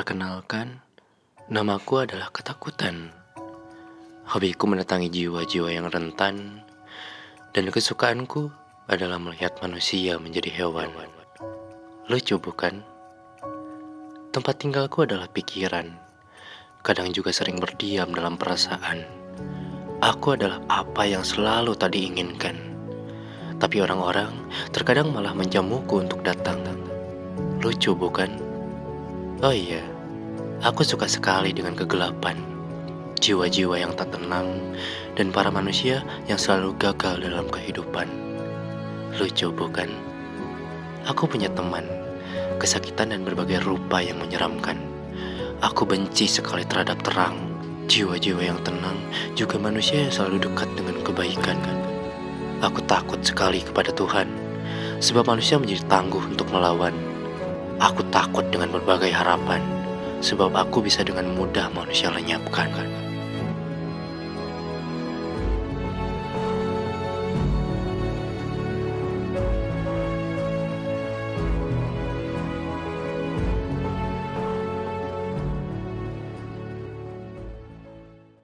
Perkenalkan, namaku adalah ketakutan. Hobiku mendatangi jiwa-jiwa yang rentan, dan kesukaanku adalah melihat manusia menjadi hewan. Lucu bukan? Tempat tinggalku adalah pikiran. Kadang juga sering berdiam dalam perasaan. Aku adalah apa yang selalu tadi inginkan. Tapi orang-orang terkadang malah menjamuku untuk datang. Lucu bukan? Oh iya, aku suka sekali dengan kegelapan. Jiwa-jiwa yang tak tenang dan para manusia yang selalu gagal dalam kehidupan. Lucu bukan? Aku punya teman, kesakitan dan berbagai rupa yang menyeramkan. Aku benci sekali terhadap terang, jiwa-jiwa yang tenang, juga manusia yang selalu dekat dengan kebaikan. Aku takut sekali kepada Tuhan, sebab manusia menjadi tangguh untuk melawan. Aku takut dengan berbagai harapan, sebab aku bisa dengan mudah manusia lenyapkan.